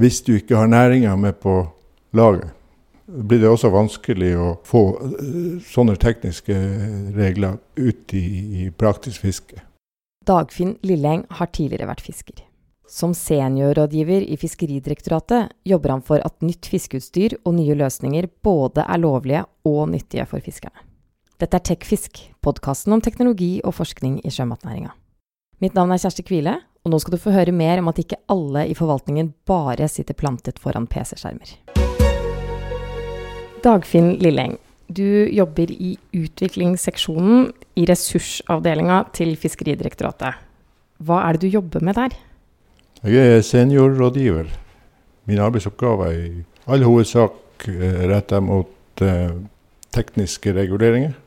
hvis du ikke har næringa med på laget, blir det også vanskelig å få eh, sånne tekniske regler ut i, i praktisk fiske. Dagfinn Lilleng har tidligere vært fisker. Som seniorrådgiver i Fiskeridirektoratet jobber han for at nytt fiskeutstyr og nye løsninger både er lovlige og nyttige for fiskerne. Dette er TechFisk, podkasten om teknologi og forskning i sjømatnæringa. Mitt navn er Kjersti Kvile, og nå skal du få høre mer om at ikke alle i forvaltningen bare sitter plantet foran PC-skjermer. Dagfinn Lilleng, du jobber i utviklingsseksjonen i ressursavdelinga til Fiskeridirektoratet. Hva er det du jobber med der? Jeg er seniorrådgiver. Min arbeidsoppgave er i all hovedsak eh, retta mot eh, tekniske reguleringer,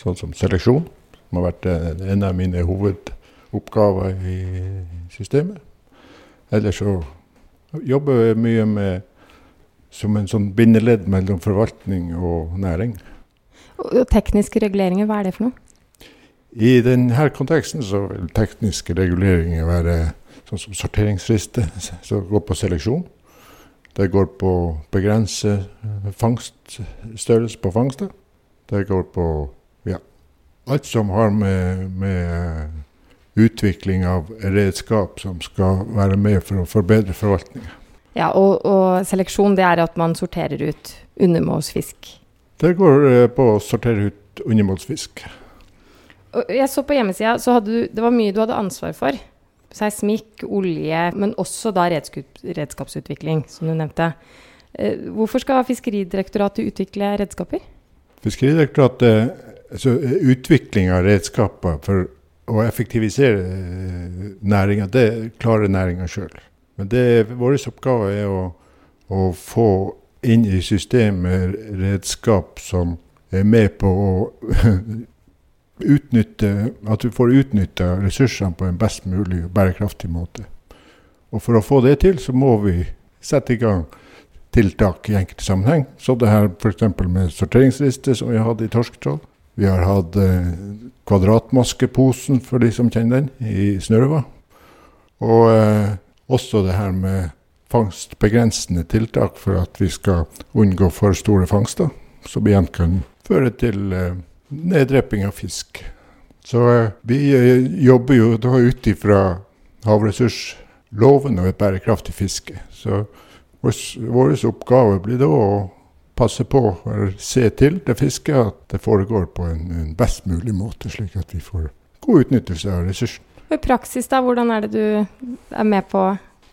sånn som seleksjon, som har vært eh, en av mine hovedoppgaver i systemet. Ellers så jobber vi mye med som en sånn bindeledd mellom forvaltning og næring. Og tekniske reguleringer, hva er det for noe? I denne konteksten så vil tekniske reguleringer være sånn som sorteringsfrister, som går på seleksjon. Det går på å begrense fangst, størrelse på fangster. Det går på ja, alt som har med, med, utvikling av redskap som skal være med for å forbedre forvaltninga. Ja, og, og, seleksjon det er at man sorterer ut undermålsfisk? Det går eh, på å sortere ut undermålsfisk. Jeg så på hjemmesida, så hadde du, det var mye du hadde ansvar for seismikk, olje, men også da redskapsutvikling, som du nevnte. Eh, hvorfor skal Fiskeridirektoratet utvikle redskaper? Fiskeridirektoratet, altså Utvikling av redskaper for å effektivisere eh, næringa, det klarer næringa sjøl. Men det, vår oppgave er å, å få inn i systemet redskap som er med på å utnytte, at du får utnytta ressursene på en best mulig og bærekraftig måte. Og For å få det til, så må vi sette i gang tiltak i enkelte sammenheng. Så det her f.eks. med sorteringsliste, som vi hadde i torsketroll. Vi har hatt eh, kvadratmaskeposen, for de som kjenner den, i Snørva. Og eh, også det her med fangstbegrensende tiltak for at vi skal unngå for store fangster, som igjen kan føre til eh, neddreping av fisk. Så eh, vi eh, jobber jo da ut ifra havressursloven og et bærekraftig fiske. Så vår oppgave blir da å passe på eller se til det fisket at det foregår på en, en, best mulig måte, slik at vi får god utnyttelse av ressursen. I praksis, da, hvordan er det du er med på,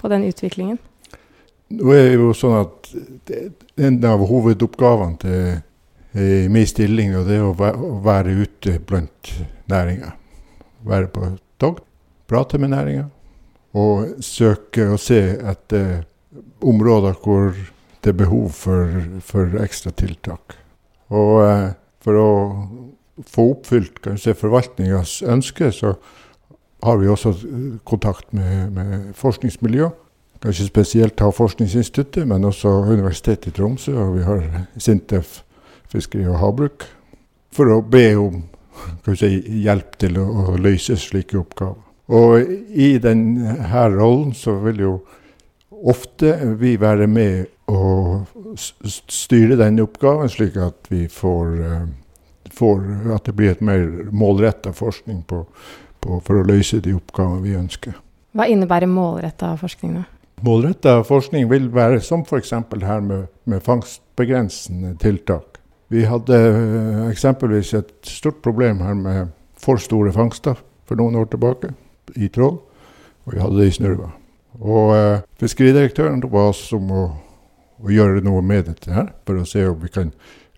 på den utviklingen? Nå er det jo sånn at En av hovedoppgavene til min stilling, og det er å være ute blant næringa. Være på tokt, prate med næringa og søke og se etter områder hvor det er behov for, for ekstra tiltak. Og eh, for å få oppfylt kanskje forvaltningas ønske, så har vi også kontakt med, med forskningsmiljø. Kanskje spesielt Havforskningsinstituttet, men også Universitetet i Tromsø, og vi har Sintef fiskeri og havbruk, for å be om si, hjelp til å, å, løse slike oppgaver. Og i denne rollen så vil jo ofte vi være med og styre denne oppgaven, slik at vi får, uh, får at det blir et mer målretta forskning på, på, for å løse de oppgavene vi ønsker. Hva innebærer målretta forskning? da? Målretta forskning vil være som f.eks. her med, med fangstbegrensende tiltak. Vi hadde eh, eksempelvis et stort problem her med for store fangster for noen år tilbake i Troll. Og vi hadde det i Snurva. Og eh, fiskeridirektøren ba oss om å, å, gjøre noe med dette her, for å se om vi kan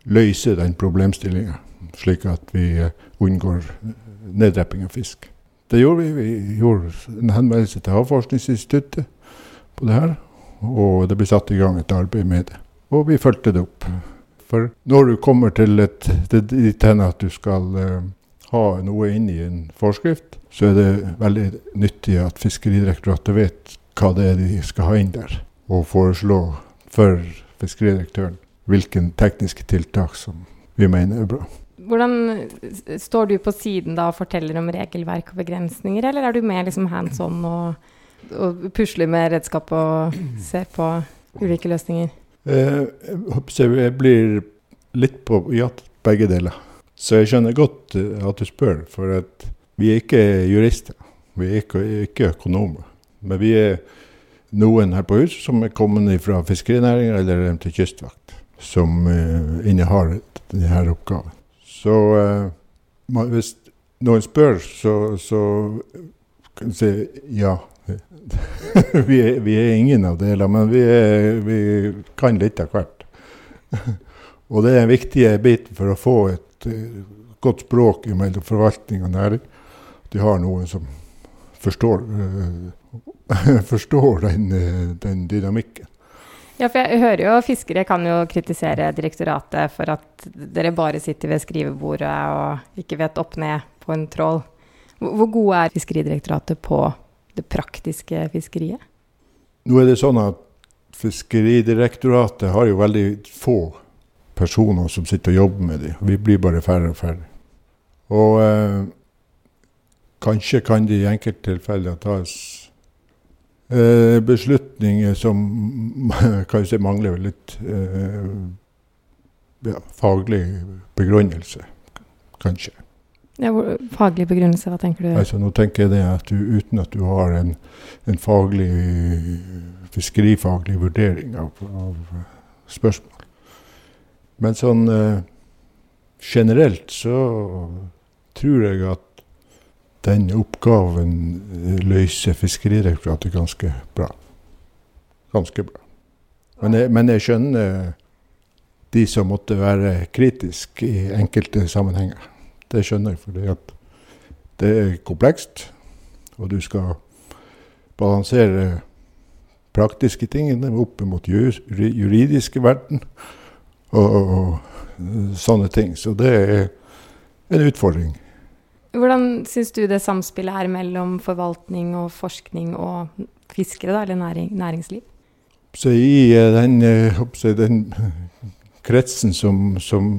løse den problemstillinga, slik at vi eh, unngår neddrepping av fisk. Det gjorde vi. Vi gjorde en henvendelse til Havforskningsinstituttet på det her, og det ble satt i gang et arbeid med det. Og vi fulgte det opp. For når du kommer til dit hen at du skal eh, ha noe inn i en forskrift, så er det veldig nyttig at Fiskeridirektoratet vet hva det er de skal ha inn der, og foreslå for fiskeridirektøren hvilke tekniske tiltak som vi mener er bra. Hvordan Står du på siden da og forteller om regelverk og begrensninger, eller er du mer liksom hands on og og pusler med redskap og ser på ulike løsninger? Eh, jeg blir litt på ja, begge deler. Så jeg skjønner godt eh, at du spør, for at vi er ikke jurister. Vi er ikke, ikke økonomer. Men vi er noen her på huset som er kommet fra fiskerinæringa eller til kystvakt, som uh, innehar denne oppgaven. Så uh, hvis noen spør, så, så kan du si ja. vi, er, vi, er, ingen av delene, men vi, er, vi kan litt av hvert. og det er en viktig bit for å få et uh, godt språk mellom forvaltning og næring. De har noen som forstår, uh, forstår den, den, dynamikken. Ja, for jeg hører jo fiskere kan jo kritisere direktoratet for at dere bare sitter ved skrivebordet og ikke vet opp ned på en trål. Hvor gode er Fiskeridirektoratet på det praktiske fiskeriet? Nå er det sånn at Fiskeridirektoratet har jo veldig få personer som sitter og jobber med dem. Vi blir bare færre og færre. Og eh, kanskje kan det i enkelttilfeller tas eh, beslutninger som kanskje mangler litt eh, ja, faglig begrunnelse, kanskje. Ja, faglig begrunnelse, hva tenker du? Altså, nå tenker jeg det at du, uten at du har en, en faglig, fiskerifaglig vurdering av, av spørsmål. Men sånn uh, generelt så tror jeg at den oppgaven løser Fiskeridirektoratet ganske bra. Ganske bra. Men jeg, men jeg skjønner de som måtte være kritiske i enkelte sammenhenger. Det skjønner jeg, fordi det er komplekst. Og du skal balansere praktiske tingene opp mot juridiske verden og, og, og sånne ting. Så det er en utfordring. Hvordan syns du det samspillet er mellom forvaltning og forskning og fiskere, da, eller næring, næringsliv? Så I eh, den, eh, den kretsen som, som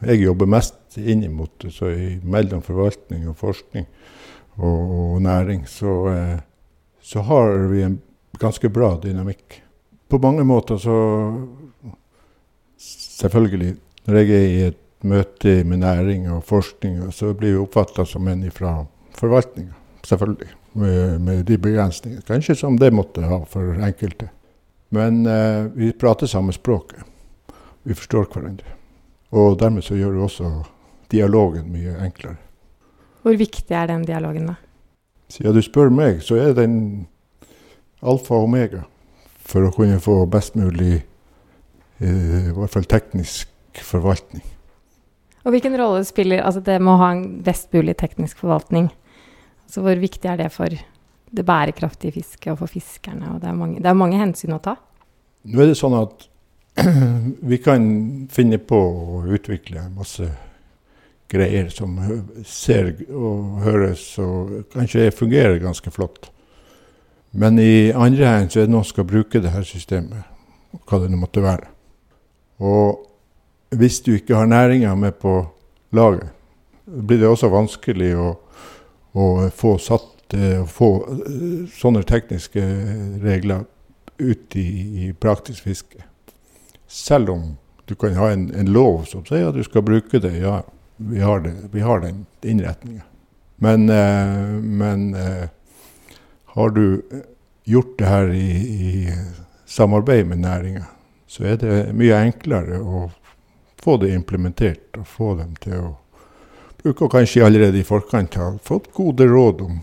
jeg jobber mest inn mot så mellom forvaltning og forskning og, og næring, så, eh, så, har vi en ganske bra dynamikk. På mange måter så Selvfølgelig, når jeg er i et møte med næring og forskning, og så blir vi oppfatta som en fra forvaltninga. Selvfølgelig. Med, med, de begrensningene. Kanskje som det måtte ha for enkelte. Men eh, vi prater samme språket. Vi forstår hverandre. Og dermed så gjør det også dialogen mye enklere. Hvor viktig er den dialogen, da? Siden du spør meg, så er den alfa og omega for å kunne få best mulig, eh, i hvert fall teknisk forvaltning. Og hvilken rolle spiller altså det med å ha en best mulig teknisk forvaltning? Altså hvor viktig er det for det bærekraftige fisket og for fiskerne? Og det, er mange, det er mange hensyn å ta. Nå er det sånn at vi kan finne på å utvikle masse greier som ser og høres og kanskje fungerer ganske flott. Men i andre så er det noen som skal bruke det her systemet, hva det nå måtte være. Og hvis du ikke har næringa med på laget, blir det også vanskelig å, å få satt å få eh, sånne tekniske regler ut i, i praktisk fiske. Selv om du kan ha en, en lov som sier at du skal bruke det, ja vi har, det, vi har den innretninga. Men, eh, men eh, har du gjort det her i, i samarbeid med næringa, så er det mye enklere å få det implementert og få dem til å bruke, og kanskje allerede i forkant ha fått gode råd om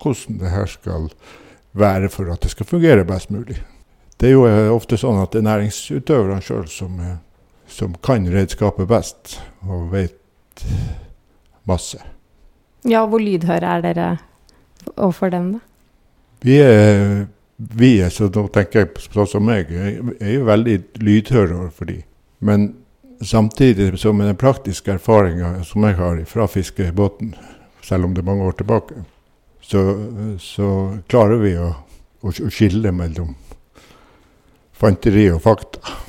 hvordan det her skal være for at det skal fungere best mulig. Det er jo eh, ofte sånn at det er næringsutøverne sjøl som, som, kan redskapet best, og vet masse. Ja, hvor lydhøre er dere overfor dem, da? Vi er, vi er så nå tenker jeg sånn som meg, er jo veldig lydhøre overfor de. Men samtidig som den praktiske erfaringa som jeg har fra fiskebåten, selv om det er mange år tilbake, så, så klarer vi å, å, skille mellom fanteri og fakta.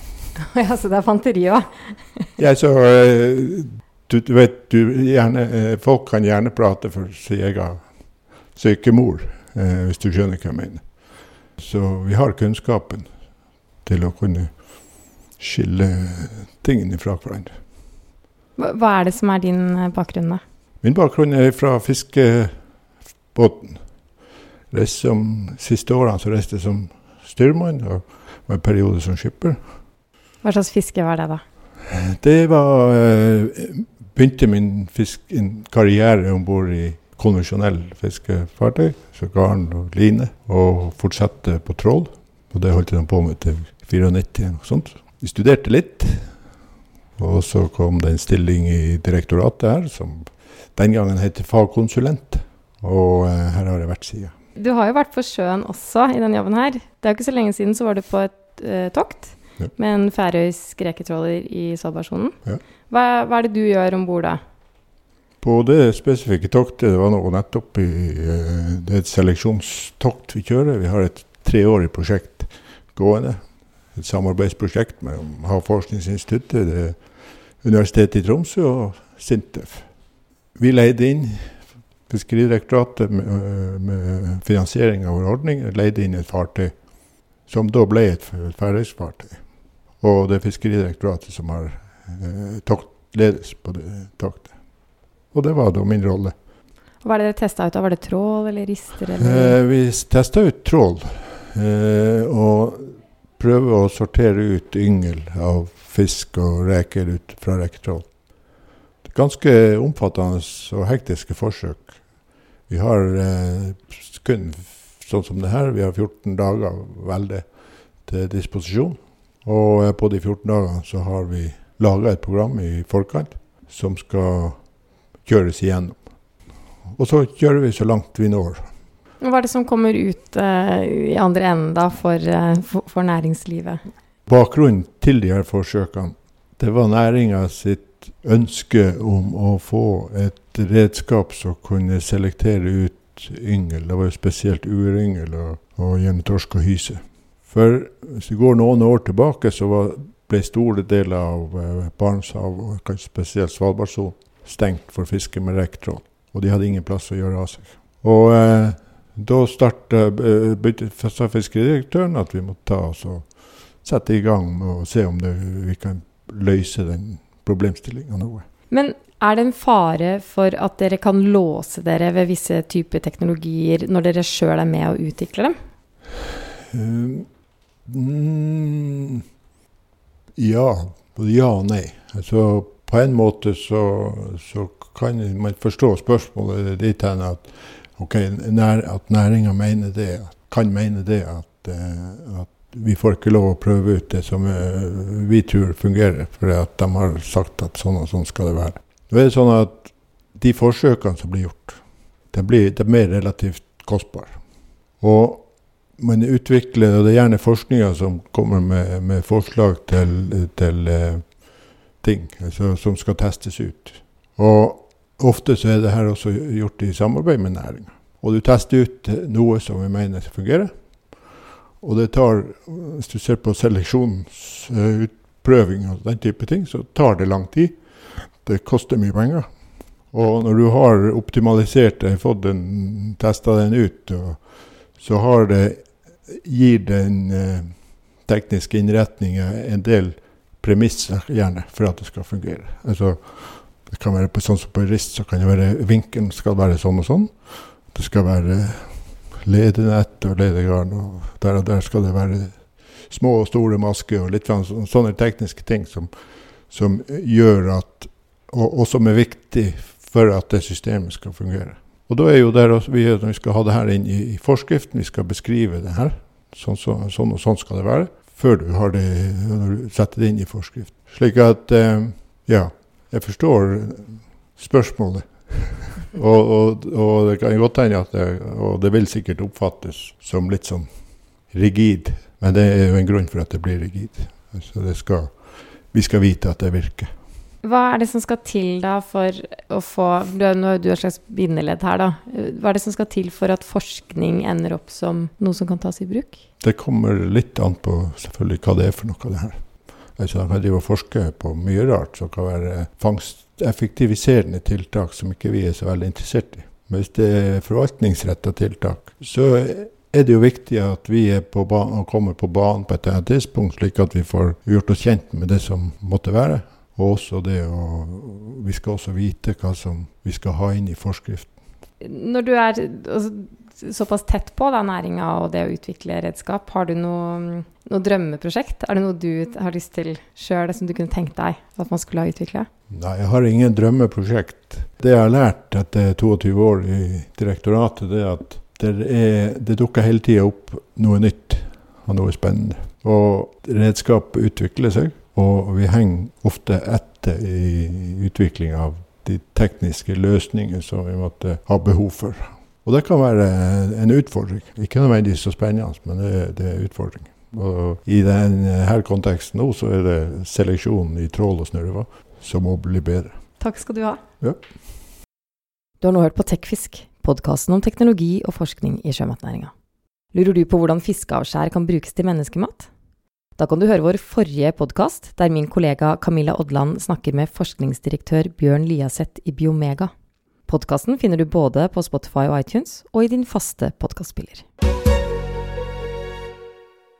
Ja, så det er fanteri òg? ja, så eh, du, du vet, du, gjerne, eh, folk kan gjerne prate for sin egen syke mor. eh, hvis du skjønner hva jeg mener. Så vi har kunnskapen til å kunne skille tingene fra hverandre. Hva er det som er din eh, bakgrunn, da? Min bakgrunn er fra fiskebåten. Reiste som, siste årene så reiste jeg som styrmann og var en periode som skipper. Hva slags fiske var det, da? Det var eh, Begynte min fisk, karriere om bord i konvensjonell fiskefartøy, så garn og line, og fortsatte på trål. Og det holdt jeg på med til 94 eller noe sånt. Vi studerte litt, og så kom det en stilling i direktoratet her, som den gangen het fagkonsulent. Og eh, her har jeg vært siden. Du har jo vært på sjøen også i denne jobben her. Det er jo ikke så lenge siden så var du på et uh, tokt Ja. med en færøysk reketråler i Svalbardsonen. Ja. Hva, hva er det du gjør om bord da? På det spesifikke toktet, det var nå nettopp i eh, Det er et seleksjonstokt vi kjører. Vi har et treårig prosjekt gående. Et samarbeidsprosjekt mellom Havforskningsinstituttet, det Universitetet i Tromsø og Sintef. Vi leide inn Fiskeridirektoratet med, med finansiering av vår ordning leide inn et fartøy som da ble et færøysk fartøy. Og det er Fiskeridirektoratet som har eh, toktledes på det toktet. Og det var da min rolle. Hva er det dere testa ut? da? Var det trål eller rister? Eller? Eh, vi testa ut trål. Eh, og prøver å sortere ut yngel av fisk og reker ut fra reketrål. Ganske omfattende og hektiske forsøk. Vi har eh, kun sånn som det her, vi har 14 dager veldig til disposisjon. Og eh, på de 14 dagene så har vi laga et program i forkant som skal kjøres igjennom. Og så kjører vi så langt vi når. Hva er det som kommer ut uh, i andre enden da for, uh, for, næringslivet? Bakgrunnen til de her forsøkene, det var næringa sitt ønske om å få et redskap som kunne selektere ut yngel. Det var jo spesielt uryngel og, og gjerne torsk og hyse. For hvis vi går noen år tilbake, så var, ble store deler av uh, Barentshavet og kanskje spesielt Svalbardsonen stengt for fiske med reketrål. Og de hadde ingen plass å gjøre av seg. Og da starta eh, sa fiskeridirektøren at vi måtte ta oss og sette i gang med å se om det, vi kan løse den problemstillinga noe. Men er det en fare for at dere kan låse dere ved visse typer teknologier når dere sjøl er med og utvikler dem? Uh, mm, ja. Både ja og nei. Altså, på en måte så, så kan man forstå spørsmålet dit hen at, ok, at næringa mener det, kan mene det at, eh, at vi får ikke lov å prøve ut det som eh, vi tror fungerer, fordi at de har sagt at sånn og sånn skal det være. Nå er det sånn at de forsøkene som blir gjort, de, blir, de er relativt kostbare. Og man utvikler, og det er gjerne forskninga som kommer med, med forslag til, til eh, ting altså, som skal testes ut. Og ofte så er det her også gjort i samarbeid med næringa. Og du tester ut eh, noe som vi mener fungerer. Og det tar, hvis du ser på seleksjonsutprøving og den type ting, så tar det lang tid. Det koster mye penger. Og når du har optimalisert det, fått den, testa den ut, så har det, gir den eh, tekniske innretninga en del premisser gjerne for at det skal fungere. Altså, det kan være sånn som på rist, så kan det være vinkelen skal være sånn og sånn. Det skal være ledenett og ledegarn, og der og der skal det være små og store masker og litt sånn, sånne tekniske ting som, som gjør at og, og som er viktig for at det systemet skal fungere. Og da er jo der vi, vi skal ha det her inn i, i forskriften, vi skal beskrive det her. Sånn, så, sånn og sånn skal det være. Før du har det, når du setter det inn i forskrift. Slik at eh, Ja, jeg forstår spørsmålet. og, og, og det kan godt hende at det, og det vil sikkert oppfattes som litt sånn rigid. Men det er jo en grunn for at det blir rigid. Det skal, vi skal vite at det virker. Hva er det som skal til da for å få du er, Nå er du et slags bindeledd her, da. Hva er det som skal til for at forskning ender opp som noe som kan tas i bruk? Det kommer litt an på selvfølgelig hva det er for noe, det her. Altså, de kan drive og forske på mye rart som kan være fangsteffektiviserende tiltak som ikke vi er så veldig interessert i. Men hvis det er forvaltningsretta tiltak, så er det jo viktig at vi er på banen, og kommer på banen på et annet tidspunkt, slik at vi får gjort oss kjent med det som måtte være. Og også det å Vi skal også vite hva som vi skal ha inn i forskriften. Når du er altså, såpass tett på næringa og det å utvikle redskap, har du noe, noe drømmeprosjekt? Er det noe du har lyst til sjøl som du kunne tenkt deg at man skulle ha utvikla? Nei, jeg har ingen drømmeprosjekt. Det jeg har lært etter 22 år i direktoratet, det er at det, er, det dukker hele tida opp noe nytt og noe spennende. Og redskap utvikler seg, og vi henger ofte etter i utvikling av de tekniske løsninger som vi måtte ha behov for. Og det kan være en utfordring. Ikke nødvendigvis så spennende, men det, det er en utfordring. Og I denne konteksten nå så er det seleksjonen i trål og snurrevad som må bli bedre. Takk skal du ha. Ja. Du har nå hørt på Tekfisk, podkasten om teknologi og forskning i sjømatnæringa. Lurer du på hvordan fiskeavskjær kan brukes til menneskemat? Da kan du høre vår forrige podkast, der min kollega Camilla Odland snakker med forskningsdirektør Bjørn Liaseth i Biomega. Podkasten finner du både på Spotify og iTunes, og i din faste podkastspiller.